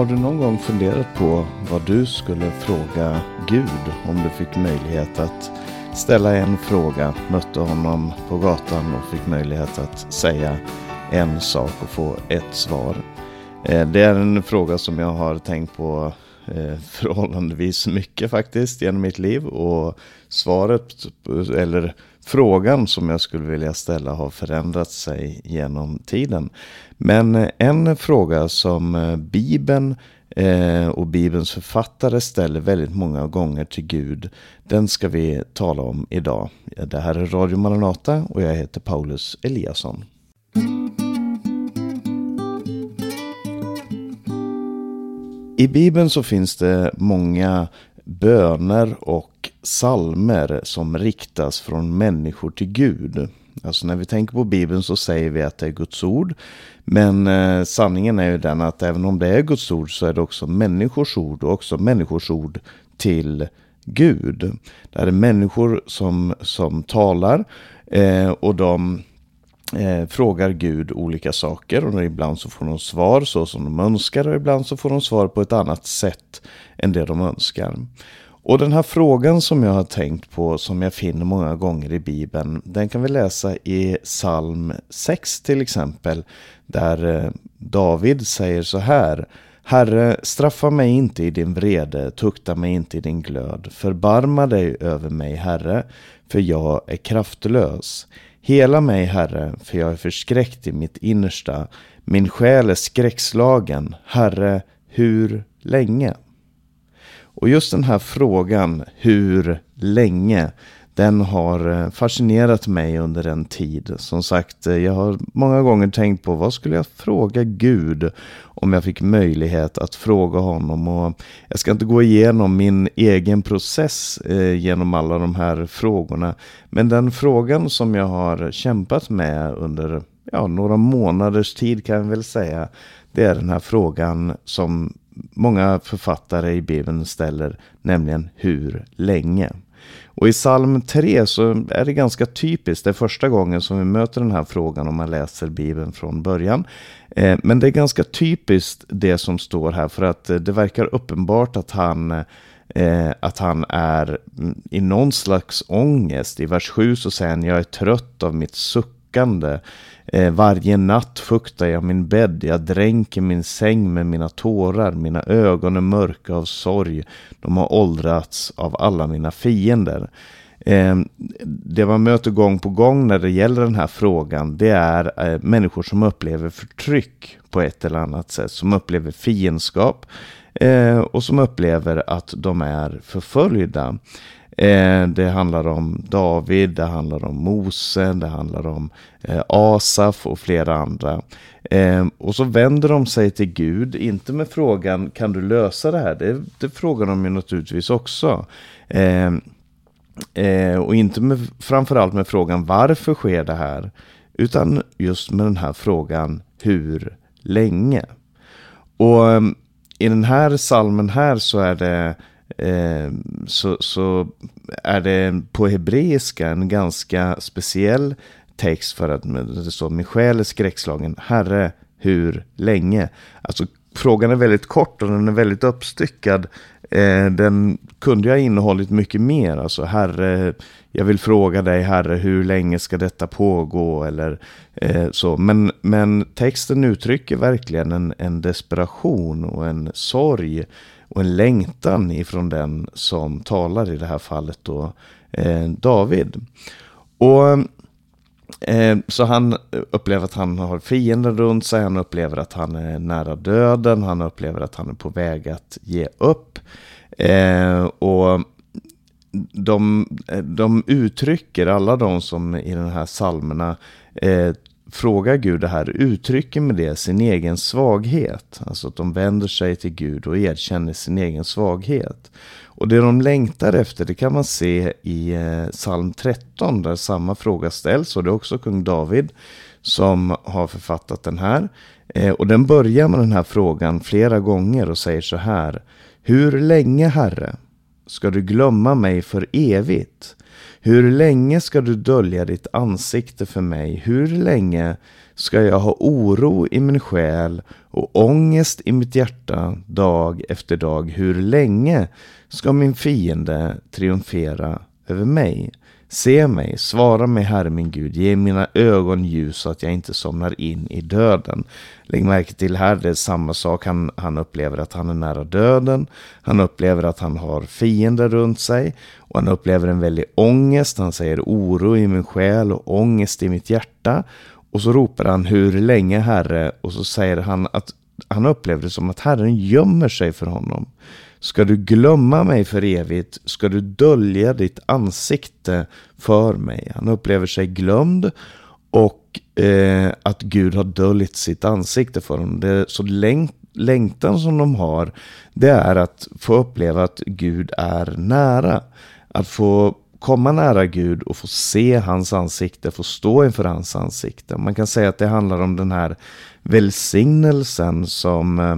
Har du någon gång funderat på vad du skulle fråga Gud om du fick möjlighet att ställa en fråga, mötte honom på gatan och fick möjlighet att säga en sak och få ett svar? Eh, det är en fråga som jag har tänkt på eh, förhållandevis mycket faktiskt genom mitt liv och svaret eller frågan som jag skulle vilja ställa har förändrat sig genom tiden. Men eh, en fråga som eh, Bibeln eh, och Bibelns författare ställer väldigt många gånger till Gud, den ska vi tala om idag. Det här är Radio Maranata och jag heter Paulus Eliasson. I Bibeln så finns det många böner och och salmer som riktas från människor till Gud. Alltså när vi tänker på Bibeln så säger vi att det är Guds ord. Men eh, sanningen är ju den att även om det är Guds ord så är det också människors ord och också människors ord till Gud. Det är människor som, som talar eh, och de eh, frågar Gud olika saker och ibland så får de svar så som de önskar och ibland så får de svar på ett annat sätt än det de önskar. Och den här frågan som jag har tänkt på, som jag finner många gånger i Bibeln, den kan vi läsa i psalm 6 till exempel, där eh, David säger så här. Herre, straffa mig inte i din vrede, tukta mig inte i din glöd. Förbarma dig över mig, Herre, för jag är kraftlös. Hela mig, Herre, för jag är förskräckt i mitt innersta. Min själ är skräckslagen. Herre, hur länge? Och just den här frågan, hur länge, den har eh, fascinerat mig under en tid. Som sagt, eh, jag har många gånger tänkt på vad skulle jag fråga Gud om jag fick möjlighet att fråga honom. Och jag ska inte gå igenom min egen process eh, genom alla de här frågorna. Men den frågan som jag har kämpat med under ja, några månaders tid kan jag väl säga. Det är den här frågan som många författare i Bibeln ställer, nämligen hur länge? Och i psalm 3 så är det ganska typiskt, det är första gången som vi möter den här frågan om man läser Bibeln från början. Eh, men det är ganska typiskt det som står här för att eh, det verkar uppenbart att han eh, att han är mm, i någon slags ångest. I vers 7 så säger han, jag är trött av mitt suckande. Eh, varje natt fuktar jag min bädd, jag dränker min säng med mina tårar, mina ögon är mörka av sorg, de har åldrats av alla mina fiender. Eh, det man möter gång på gång när det gäller den här frågan, det är eh, människor som upplever förtryck på ett eller annat sätt, som upplever fiendskap Eh, och som upplever att de är förföljda. Eh, det handlar om David, det handlar om Mose, det handlar om eh, Asaf och flera andra. Eh, och så vänder de sig till Gud, inte med frågan kan du lösa det här? Det, det frågar de ju naturligtvis också. Eh, eh, och inte med, framförallt med frågan varför sker det här? Utan just med den här frågan hur länge? Och ehm, i den här salmen här så är det Eh, så, så är det på hebreiska en ganska speciell text för att det står min själ är skräckslagen. Herre, hur länge? Alltså frågan är väldigt kort och den är väldigt uppstyckad. Eh, den kunde ju ha innehållit mycket mer. Alltså Herre, jag vill fråga dig Herre, hur länge ska detta pågå? Eller eh, så. Men, men texten uttrycker verkligen en, en desperation och en sorg och en längtan ifrån den som talar i det här fallet då eh, David. Och eh, så han upplever att han har fiender runt sig, han upplever att han är nära döden, han upplever att han är på väg att ge upp. Eh, och de, eh, de uttrycker, alla de som i den här salmerna eh, frågar Gud det här uttrycker med det sin egen svaghet. Alltså att de vänder sig till Gud och erkänner sin egen svaghet. Och det de längtar efter det kan man se i eh, psalm 13 där samma fråga ställs. Och det är också kung David som har författat den här. Eh, och den börjar med den här frågan flera gånger och säger så här. Hur länge Herre ska du glömma mig för evigt? Hur länge ska du dölja ditt ansikte för mig? Hur länge ska jag ha oro i min själ och ångest i mitt hjärta dag efter dag? Hur länge ska min fiende triumfera över mig? Se mig, svara mig Herre min Gud, ge mina ögon ljus så att jag inte somnar in i döden. Lägg märke till här, det är samma sak, han, han upplever att han är nära döden, han upplever att han har fiender runt sig och han upplever en väldig ångest, han säger oro i min själ och ångest i mitt hjärta. Och så ropar han hur länge Herre och så säger han att han upplever det som att Herren gömmer sig för honom. Ska du glömma mig för evigt? Ska du dölja ditt ansikte för mig? Han upplever sig glömd och eh, att Gud har döljt sitt ansikte för honom. Det är så längt, längtan som de har, det är att få uppleva att Gud är nära. Att få komma nära Gud och få se hans ansikte, få stå inför hans ansikte. Man kan säga att det handlar om den här välsignelsen som eh,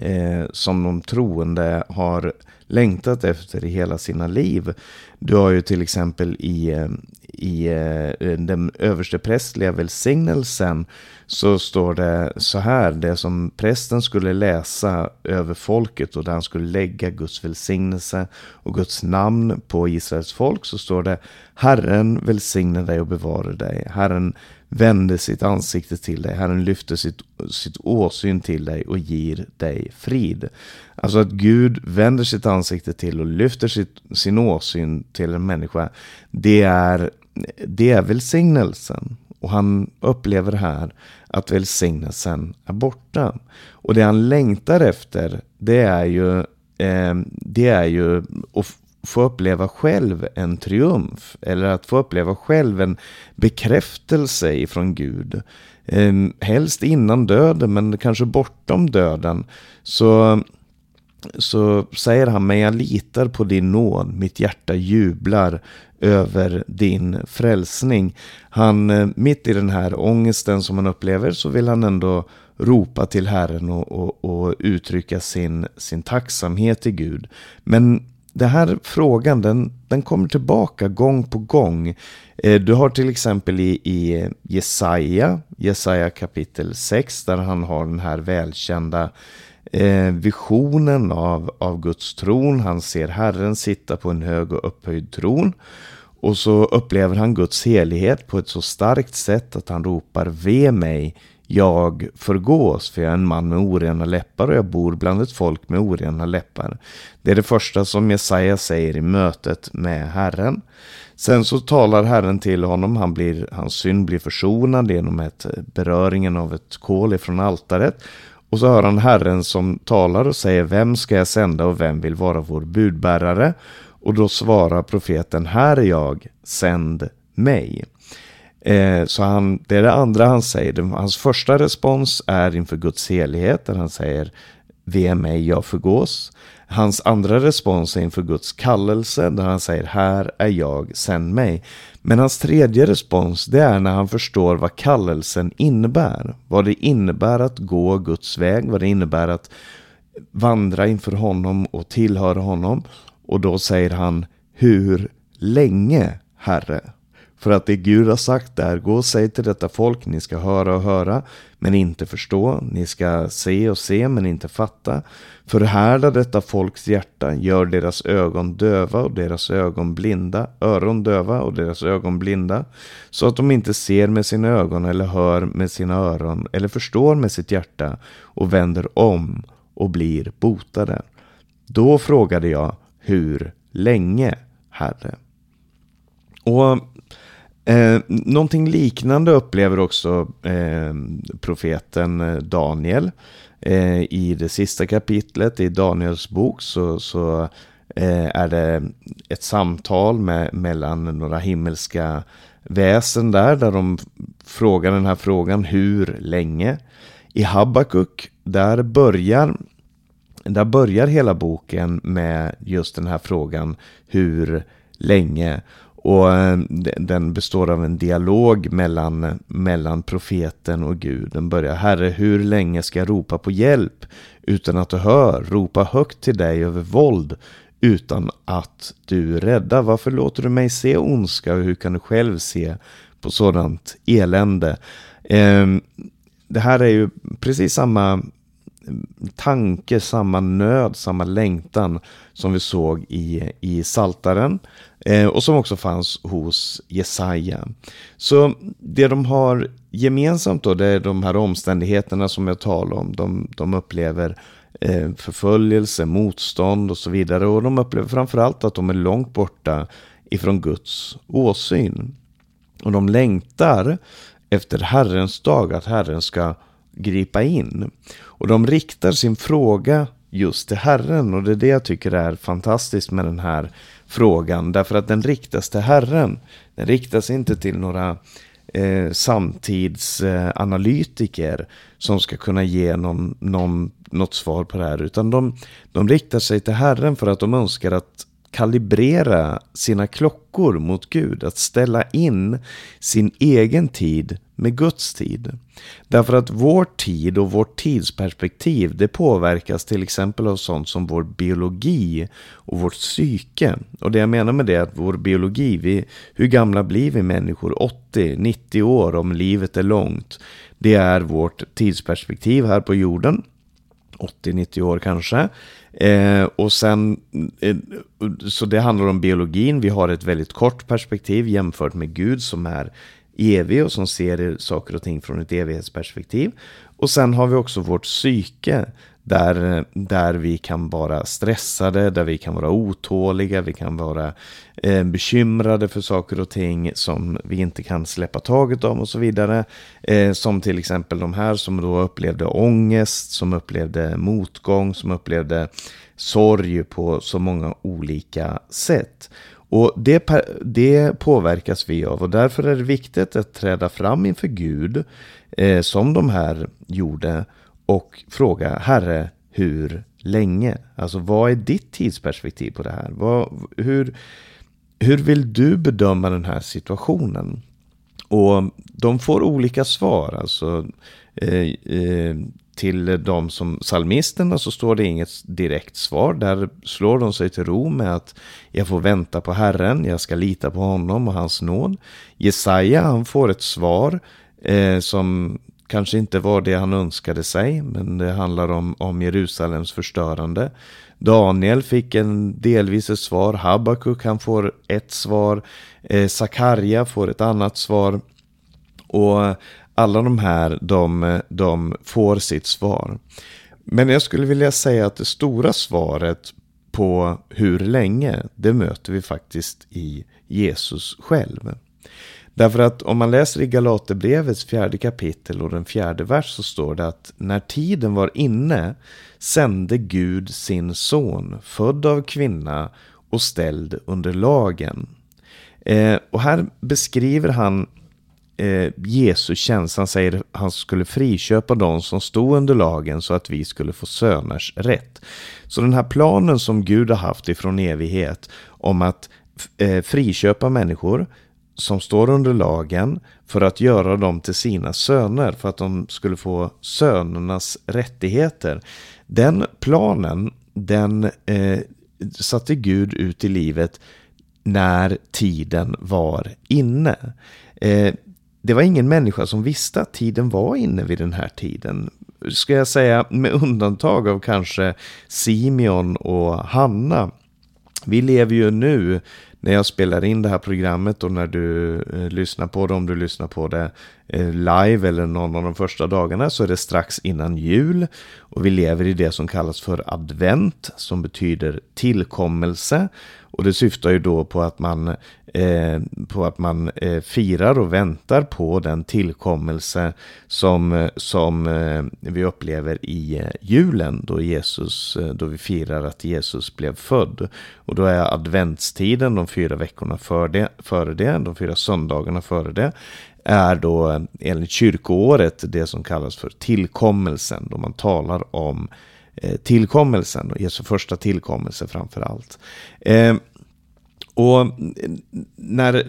eh, som de troende har längtat efter i hela sina liv. Du har ju till exempel i, eh, i eh, den översteprästliga välsignelsen så står det så här, det som prästen skulle läsa över folket och där han skulle lägga Guds välsignelse och Guds namn på Israels folk så står det Herren välsigne dig och bevara dig. Herren vände sitt ansikte till dig. Herren lyfter sitt, sitt åsyn till dig och ger dig frid. Alltså att Gud vänder sitt ansikte till och lyfter sitt, sin åsyn till en människa. Det är, det är välsignelsen. Och han upplever här att välsignelsen är borta. Och det han längtar efter, det är ju, eh, det är ju att få uppleva själv en triumf. Eller att få uppleva själv en bekräftelse ifrån Gud. Eh, helst innan döden, men kanske bortom döden. Så så säger han, men jag litar på din nåd, mitt hjärta jublar över din frälsning. Han, eh, mitt i den här ångesten som han upplever så vill han ändå ropa till Herren och, och, och uttrycka sin, sin tacksamhet till Gud. Men den här frågan den, den kommer tillbaka gång på gång. Eh, du har till exempel i, i Jesaja, Jesaja kapitel 6, där han har den här välkända eh, visionen av, av Guds tron. Han ser Herren sitta på en hög och upphöjd tron. Och så upplever han Guds helighet på ett så starkt sätt att han ropar Ve mig, jag förgås, för jag är en man med orena läppar och jag bor bland ett folk med orena läppar. Det är det första som Jesaja säger i mötet med Herren. Sen så talar Herren till honom, han blir, hans synd blir försonad genom ett, beröringen av ett kol ifrån altaret. Och så hör han Herren som talar och säger Vem ska jag sända och vem vill vara vår budbärare? Och då svarar profeten Här är jag, sänd mig. Eh, så han, det är det andra han säger. Hans första respons är inför Guds helighet där han säger Ve mig, jag förgås. Hans andra respons är inför Guds kallelse där han säger Här är jag, sänd mig. Men hans tredje respons det är när han förstår vad kallelsen innebär. Vad det innebär att gå Guds väg, vad det innebär att vandra inför honom och tillhöra honom. Och då säger han Hur länge, Herre? För att det Gud har sagt är, gå och säg till detta folk, ni ska höra och höra, men inte förstå. Ni ska se och se, men inte fatta. Förhärda detta folks hjärta, gör deras ögon döva och deras ögon blinda, öron döva och deras ögon blinda, så att de inte ser med sina ögon eller hör med sina öron eller förstår med sitt hjärta och vänder om och blir botade. Då frågade jag, hur länge, Herre? Och Eh, någonting liknande upplever också eh, profeten eh, Daniel. Eh, I det sista kapitlet i Daniels bok så, så eh, är det ett samtal med, mellan några himmelska väsen där, där de frågar den här frågan hur länge. I Habakuk, där börjar, där börjar hela boken med just den här frågan hur länge. Och eh, den består av en dialog mellan, mellan profeten och Gud. Den börjar, Herre, hur länge ska jag ropa på hjälp utan att du hör? Ropa högt till dig över våld utan att du räddar? Varför låter du mig se ondska och hur kan du själv se på sådant elände? Eh, det här är ju precis samma tanke, samma nöd, samma längtan som vi såg i, i Saltaren eh, och som också fanns hos Jesaja. Så det de har gemensamt då, det är de här omständigheterna som jag talar om. De, de upplever eh, förföljelse, motstånd och så vidare. Och de upplever framförallt att de är långt borta ifrån Guds åsyn. Och de längtar efter Herrens dag, att Herren ska gripa in. Och de riktar sin fråga just till Herren och det är det jag tycker är fantastiskt med den här frågan. Därför att den riktas till Herren. Den riktas inte till några eh, samtidsanalytiker eh, som ska kunna ge någon, någon, något svar på det här. Utan de, de riktar sig till Herren för att de önskar att kalibrera sina klockor mot Gud. Att ställa in sin egen tid med Guds tid. Därför att vår tid och vårt tidsperspektiv det påverkas till exempel av sånt som vår biologi och vårt psyke. Och det jag menar med det är att vår biologi, vi, hur gamla blir vi människor? 80-90 år om livet är långt. Det är vårt tidsperspektiv här på jorden. 80-90 år kanske. Eh, och sen, eh, så det handlar om biologin. Vi har ett väldigt kort perspektiv jämfört med Gud som är evig och som ser saker och ting från ett evighetsperspektiv. Och sen har vi också vårt psyke där, där vi kan vara stressade, där vi kan vara otåliga, vi kan vara eh, bekymrade för saker och ting som vi inte kan släppa taget om och så vidare. Eh, som till exempel de här som då upplevde ångest, som upplevde motgång, som upplevde sorg på så många olika sätt. Och det, det påverkas vi av och därför är det viktigt att träda fram inför Gud eh, som de här gjorde och fråga Herre, hur länge? Alltså vad är ditt tidsperspektiv på det här? Vad, hur, hur vill du bedöma den här situationen? Och de får olika svar. Alltså, eh, eh, till de som psalmisterna så står det inget direkt svar. Där slår de sig till ro med att jag får vänta på Herren, jag ska lita på honom och hans nåd. Jesaja han får ett svar eh, som kanske inte var det han önskade sig, men det handlar om, om Jerusalems förstörande. Daniel fick en delvis ett svar, Habakuk han får ett svar, eh, Sakarja får ett annat svar. Och alla de här, de, de får sitt svar. Men jag skulle vilja säga att det stora svaret på hur länge, det möter vi faktiskt i Jesus själv. Därför att om man läser i Galaterbrevets fjärde kapitel och den fjärde vers så står det att när tiden var inne sände Gud sin son, född av kvinna och ställd under lagen. Eh, och här beskriver han eh, Jesus tjänst. Han säger att han skulle friköpa de som stod under lagen så att vi skulle få söners rätt. Så den här planen som Gud har haft ifrån evighet om att eh, friköpa människor som står under lagen för att göra dem till sina söner, för att de skulle få sönernas rättigheter. Den planen, den eh, satte Gud ut i livet när tiden var inne. Eh, det var ingen människa som visste att tiden var inne vid den här tiden. Ska jag säga med undantag av kanske Simeon och Hanna. Vi lever ju nu när jag spelar in det här programmet och när du eh, lyssnar på det, om du lyssnar på det Eh, live eller någon av de första dagarna så är det strax innan jul. Och vi lever i det som kallas för advent som betyder tillkommelse. Och det syftar ju då på att man, eh, på att man eh, firar och väntar på den tillkommelse som, som eh, vi upplever i eh, julen då, Jesus, eh, då vi firar att Jesus blev född. Och då är adventstiden, de fyra veckorna för det, före det, de fyra söndagarna före det, är då enligt kyrkoåret det som kallas för tillkommelsen, då man talar om eh, tillkommelsen och Jesu första tillkommelse framför allt. Eh, och när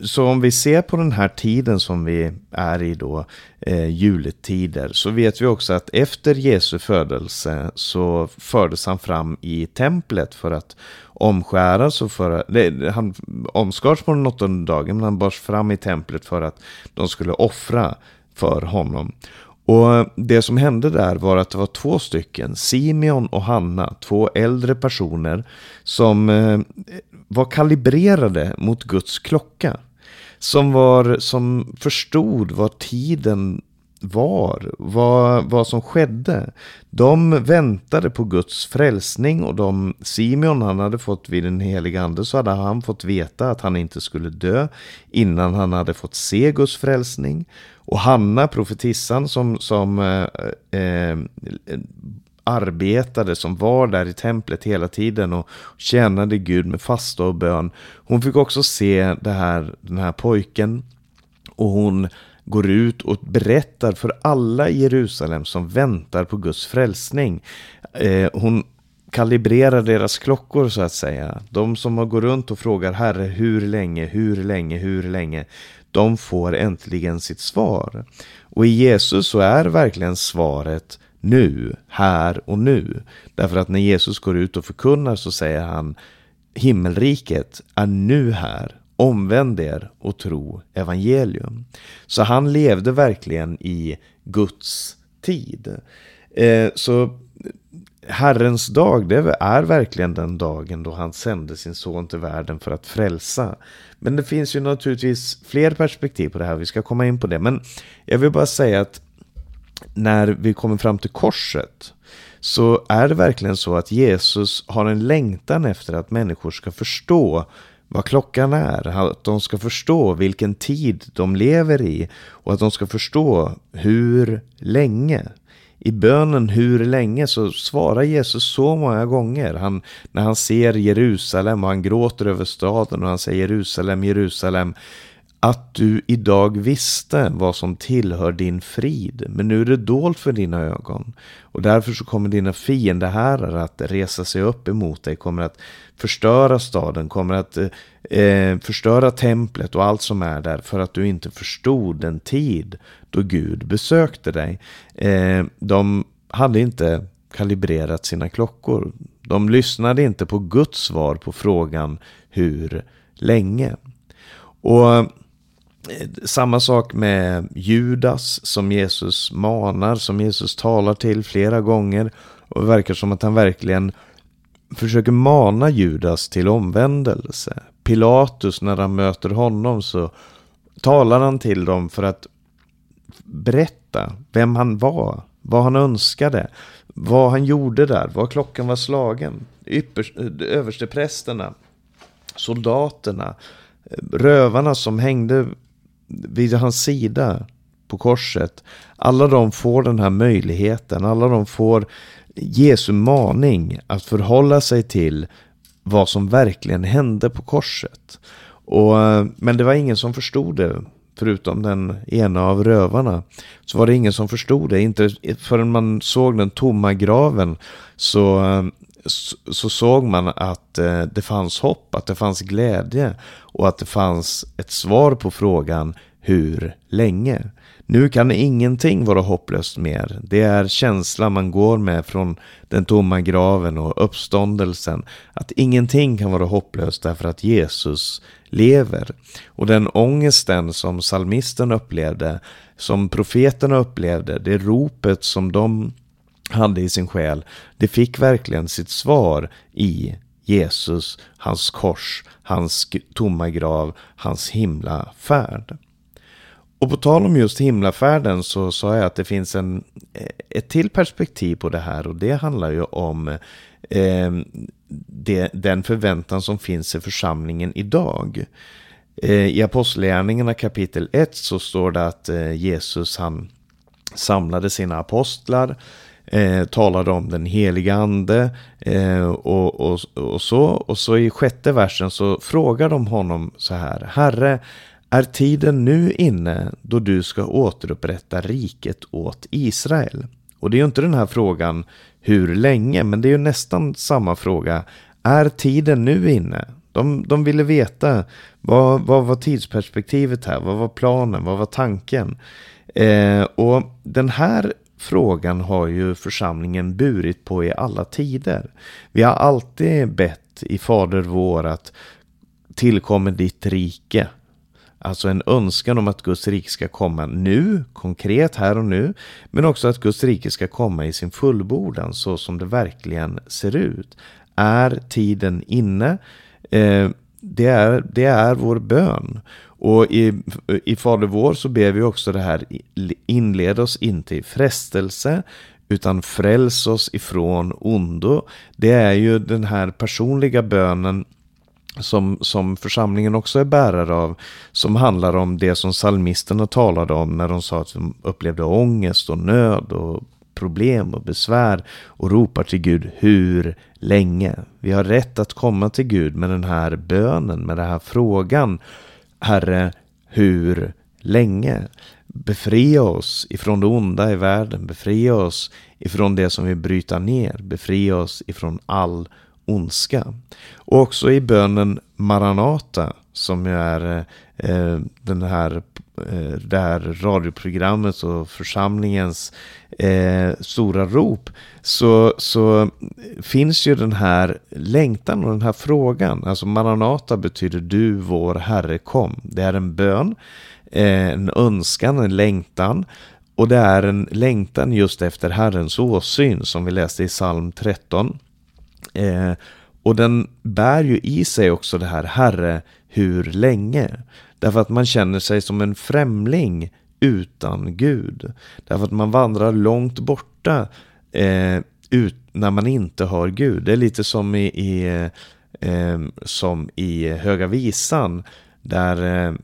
så om vi ser på den här tiden som vi är i då, eh, juletider, så vet vi också att efter Jesu födelse så fördes han fram i templet för att omskäras och för att, nej, han omskars på den åttonde dagen, men han bars fram i templet för att de skulle offra för honom. Och det som hände där var att det var två stycken, Simeon och Hanna, två äldre personer som eh, var kalibrerade mot Guds klocka. Som, var, som förstod vad tiden var, vad, vad som skedde. De väntade på Guds frälsning och de, Simeon han hade fått vid den heliga ande så hade han fått veta att han inte skulle dö innan han hade fått se Guds frälsning. Och Hanna, profetissan som, som eh, eh, arbetade, som var där i templet hela tiden och tjänade Gud med fasta och bön. Hon fick också se det här, den här pojken och hon går ut och berättar för alla i Jerusalem som väntar på Guds frälsning. Eh, hon kalibrerar deras klockor så att säga. De som går runt och frågar Herre hur länge, hur länge, hur länge. De får äntligen sitt svar. Och i Jesus så är verkligen svaret nu, här och nu. Därför att när Jesus går ut och förkunnar så säger han himmelriket är nu här. Omvänd er och tro evangelium. Så han levde verkligen i Guds tid. Eh, så Herrens dag, det är verkligen den dagen då han sände sin son till världen för att frälsa. Men det finns ju naturligtvis fler perspektiv på det här, vi ska komma in på det. Men jag vill bara säga att när vi kommer fram till korset så är det verkligen så att Jesus har en längtan efter att människor ska förstå vad klockan är, att de ska förstå vilken tid de lever i och att de ska förstå hur länge. I bönen hur länge så svarar Jesus så många gånger. Han, när han ser Jerusalem och han gråter över staden och han säger Jerusalem, Jerusalem att du idag visste vad som tillhör din frid, men nu är det dolt för dina ögon. Och därför så kommer dina fiender här att resa sig upp emot dig, kommer att förstöra staden, kommer att eh, eh förstöra templet och allt som är där för att du inte förstod den tid då Gud besökte dig. Eh, de hade inte kalibrerat sina klockor. De lyssnade inte på Guds svar på frågan hur länge. Och samma sak med Judas som Jesus manar, som Jesus talar till flera gånger. Och det verkar som att han verkligen försöker mana Judas till omvändelse. Pilatus, när han möter honom så talar han till dem för att berätta vem han var, vad han önskade, vad han gjorde där, vad klockan var slagen. Ypperst, översteprästerna, soldaterna, rövarna som hängde vid hans sida på korset. Alla de får den här möjligheten, alla de får Jesu maning att förhålla sig till vad som verkligen hände på korset. Och, eh, men det var ingen som förstod det, förutom den ena av rövarna. Så var det ingen som förstod det, inte förrän man såg den tomma graven så, eh, så såg man att eh, det fanns hopp, att det fanns glädje och att det fanns ett svar på frågan hur länge. Nu kan ingenting vara hopplöst mer. Det är känslan man går med från den tomma graven och uppståndelsen. Att ingenting kan vara hopplöst därför att Jesus lever. Och den ångesten som salmisten upplevde, som profeterna upplevde, det ropet som de hade i sin själ, det fick verkligen sitt svar i Jesus, hans kors, hans tomma grav, hans himla färd. Och på tal om just himlafärden så sa jag att det finns en, eh, ett till perspektiv på det här och det handlar ju om eh, det, den förväntan som finns i församlingen idag. Eh, I Apostlagärningarna kapitel 1 så står det att eh, Jesus han samlade sina apostlar Eh, talade om den heliga ande eh, och, och, och, så. Och så i sjätte versen så frågar de honom så här. Herre, är tiden nu inne då du ska återupprätta riket åt Israel? Och det är ju inte den här frågan hur länge, men det är ju nästan samma fråga. Är tiden nu inne? De, de ville veta vad, vad var tidsperspektivet här, vad var planen, vad var tanken? Eh, och den här frågan har ju församlingen burit på i alla tider. Vi har alltid bett i Fader vår att tillkommer ditt rike. Alltså en önskan om att Guds rike ska komma nu, konkret här och nu. Men också att Guds rike ska komma i sin fullbordan så som det verkligen ser ut. Är tiden inne? Eh, det, är, det är vår bön. Och i, i Fader vår så ber vi också det här, inled oss inte i frestelse, utan fräls oss ifrån ondo. Det är ju den här personliga bönen som, som församlingen också är bärare av, som handlar om det som psalmisterna talade om när de sa att de upplevde ångest och nöd och problem och besvär och ropar till Gud hur länge. Vi har rätt att komma till Gud med den här bönen, med den här frågan. Herre, hur länge? Befria oss ifrån det onda i världen, befria oss ifrån det som vi bryter ner, befria oss ifrån all ondska. Och också i bönen Maranata som är eh, eh, den här, Eh, det här radioprogrammet och församlingens eh, stora rop så, så finns ju den här längtan och den här frågan. Alltså Maranata betyder du vår Herre kom. Det är en bön, eh, en önskan, en längtan. Och det är en längtan just efter Herrens åsyn som vi läste i psalm 13. Eh, och den bär ju i sig också det här Herre, hur länge? Därför att man känner sig som en främling utan Gud. Därför att man vandrar långt borta eh, ut, när man inte hör Gud. Det är lite som i, i eh, som i Höga Visan där, eh,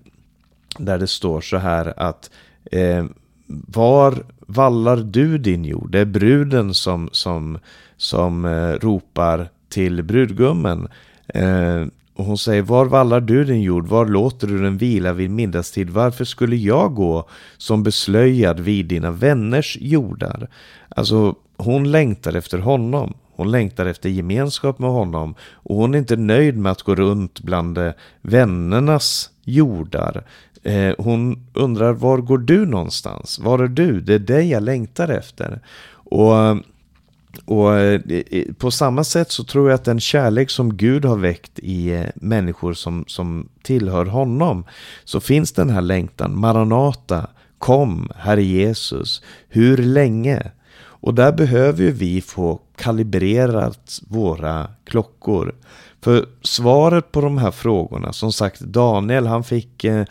där det står så här att eh, var vallar du din jord? Det är bruden som, som, som eh, ropar till brudgummen. Eh, och hon säger, var vallar du din jord? Var låter du den vila vid middagstid? Varför skulle jag gå som beslöjad vid dina vänners jordar? Alltså, hon längtar efter honom. Hon längtar efter gemenskap med honom. Och hon är inte nöjd med att gå runt bland vännernas jordar. Eh, hon undrar, var går du någonstans? Var är du? Det är dig jag längtar efter. Och och eh, på samma sätt så tror jag att den kärlek som Gud har väckt i eh, människor som, som tillhör honom, så finns den här längtan, Maranata, kom, Herre Jesus, hur länge? Och där behöver ju vi få kalibrerat våra klockor. För svaret på de här frågorna, som sagt Daniel han fick eh,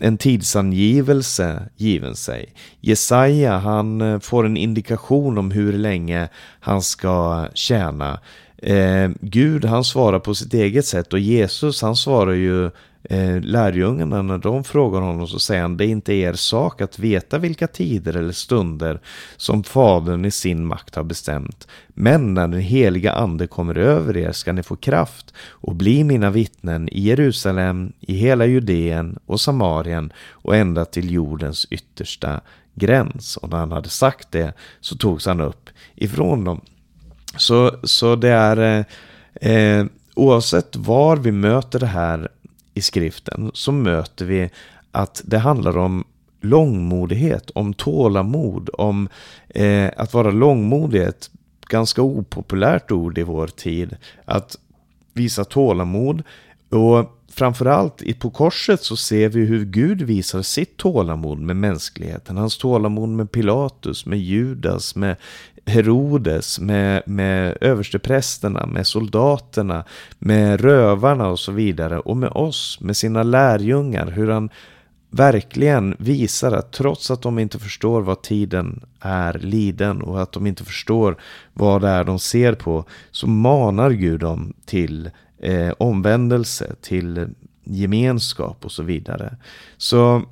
en tidsangivelse given sig. Jesaja han eh, får en indikation om hur länge han ska tjäna. Eh, Gud han svarar på sitt eget sätt och Jesus han svarar ju eh, lärjungarna när de frågar honom så säger han det är inte er sak att veta vilka tider eller stunder som Fadern i sin makt har bestämt. Men när den heliga ande kommer över er ska ni få kraft och bli mina vittnen i Jerusalem, i hela Judeen och Samarien och ända till jordens yttersta gräns. Och när han hade sagt det så togs han upp ifrån dem. Så, så det är eh, eh oavsett var vi möter det här i skriften så möter vi att det handlar om långmodighet, om tålamod, om eh, att vara långmodig, ett ganska opopulärt ord i vår tid. Att visa tålamod och framförallt på korset så ser vi hur Gud visar sitt tålamod med mänskligheten. Hans tålamod med Pilatus, med Judas, med Herodes, med, med översteprästerna, med soldaterna, med rövarna och så vidare. Och med oss, med sina lärjungar, hur han verkligen visar att trots att de inte förstår vad tiden är liden och att de inte förstår vad det är de ser på, så manar Gud dem till eh, omvändelse, till gemenskap och så vidare. Så,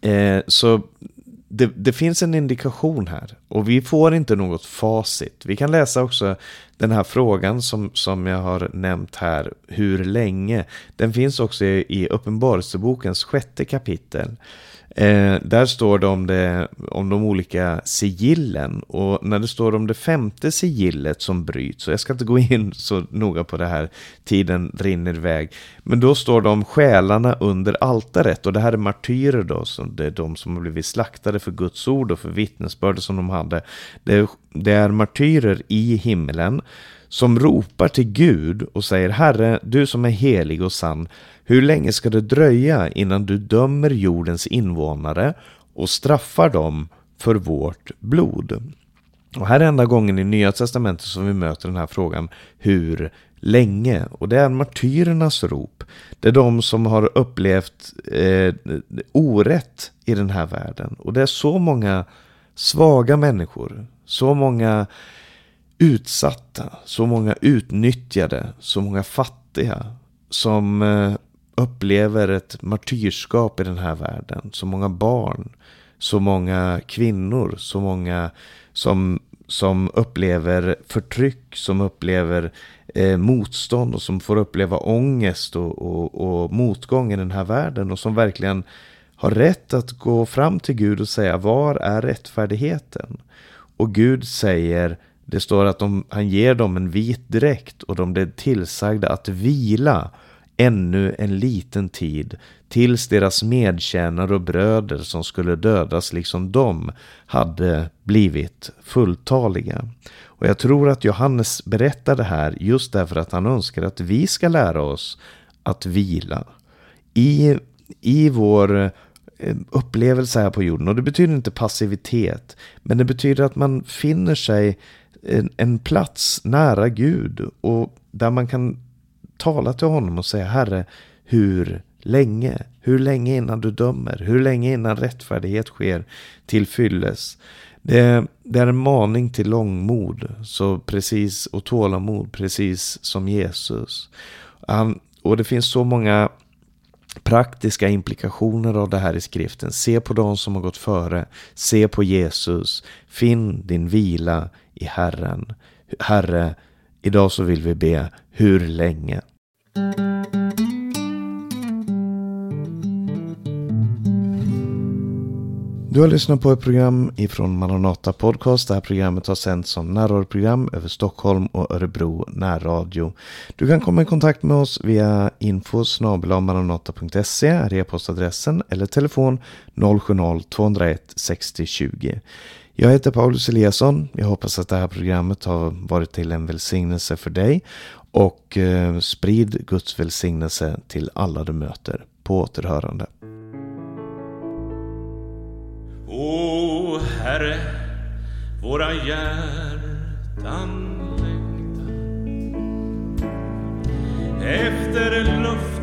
eh, så det, det, finns en indikation här och vi får inte något facit. Vi kan läsa också den här frågan som, som jag har nämnt här, hur länge? Den finns också i, i Uppenbarelsebokens sjätte kapitel. Eh, där står det om, det om de olika sigillen och när det står om det femte sigillet som bryts, och jag ska inte gå in så noga på det här, tiden rinner iväg, men då står det om själarna under altaret och det här är martyrer då, så det är de som har blivit slaktade för Guds ord och för vittnesbörd som de hade. Det är, det är martyrer i himlen som ropar till Gud och säger Herre, du som är helig och sann, hur länge ska det dröja innan du dömer jordens invånare och straffar dem för vårt blod? Och här är enda gången i Nya Testamentet som vi möter den här frågan hur länge? Och det är martyrernas rop. Det är de som har upplevt eh, orätt i den här världen. Och det är så många svaga människor, så många utsatta, så många utnyttjade, så många fattiga som eh, upplever ett martyrskap i den här världen. Så många barn, så många kvinnor, så många som, som upplever förtryck, som upplever eh, motstånd och som får uppleva ångest och, och, och motgång i den här världen och som verkligen har rätt att gå fram till Gud och säga var är rättfärdigheten? Och Gud säger det står att de, han ger dem en vit dräkt och de blev tillsagda att vila ännu en liten tid tills deras medtjänare och bröder som skulle dödas liksom de hade blivit fulltaliga. Och jag tror att Johannes berättar det här just därför att han önskar att vi ska lära oss att vila i, i vår eh, Eh, upplevelse här på jorden. Och det betyder inte passivitet, men det betyder att man finner sig en, en plats nära Gud och där man kan tala till honom och säga Herre, hur länge? Hur länge innan du dömer? Hur länge innan rättfärdighet sker till fylles? Det, det, är en maning till långmod så precis, och tålamod, precis som Jesus. Han, och det finns så många praktiska implikationer av det här i skriften. Se på de som har gått före. Se på Jesus. Finn din vila i Herren. Herre, idag så vill vi be, hur länge? Du har lyssnat på ett program ifrån Maranata Podcast. Det här programmet har sänts som närradioprogram över Stockholm och Örebro närradio. Du kan komma i kontakt med oss via info maranata.se är e-postadressen eller telefon 070-201 60 20. Jag heter Paulus Eliasson. Jag hoppas att det här programmet har varit till en välsignelse för dig och eh, sprid Guds välsignelse till alla du möter. På återhörande. O Herre, våra hjärtan längtar. Efter luft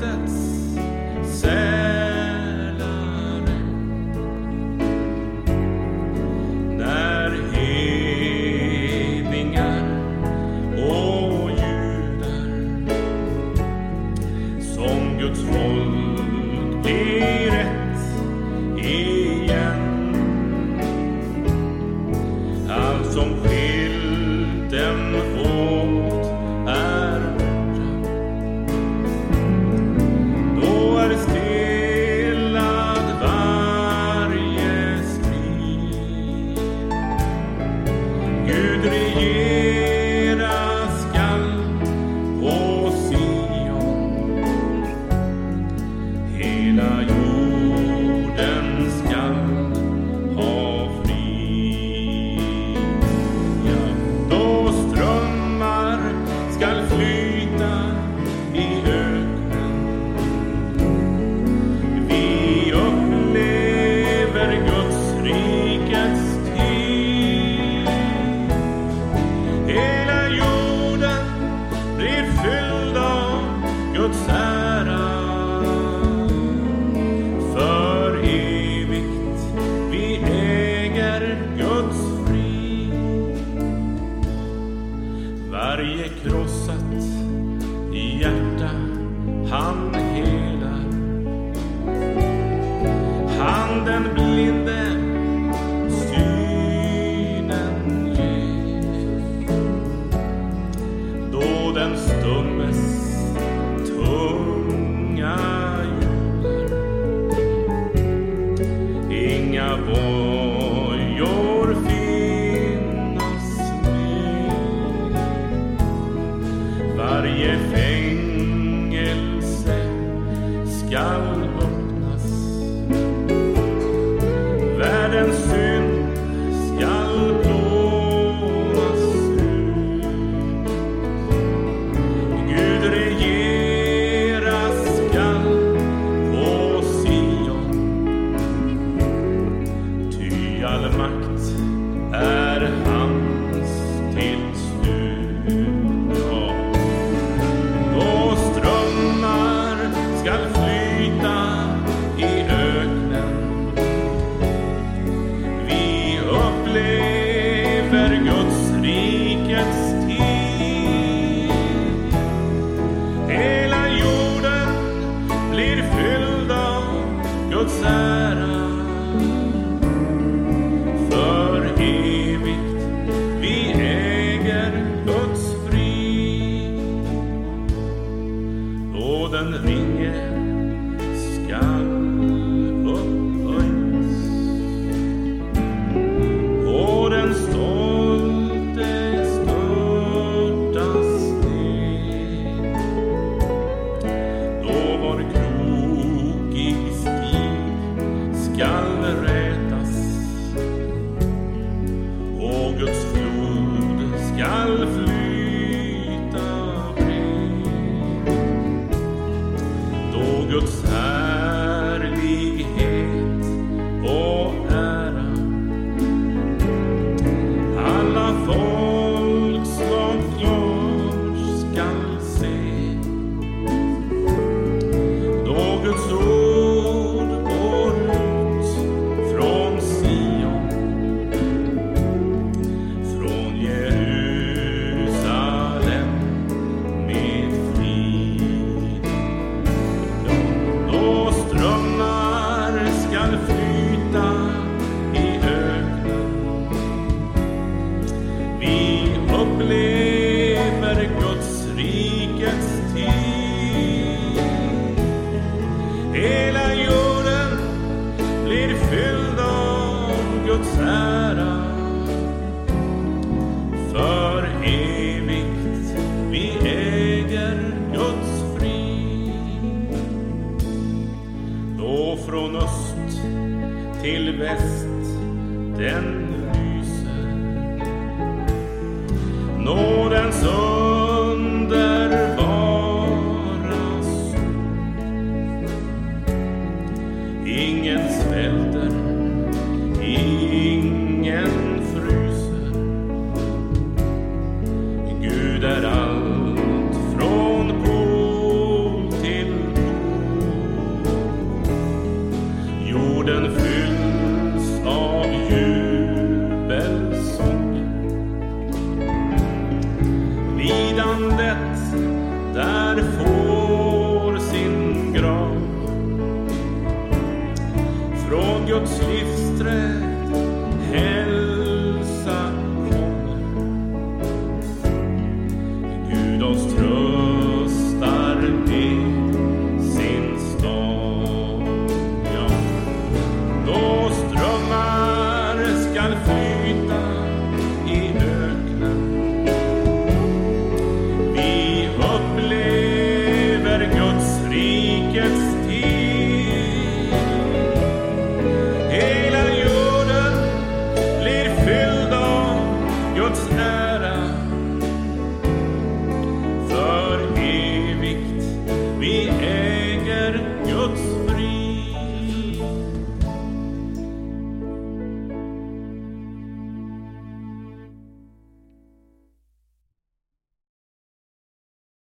landet där får sin grav. Från Guds livsträd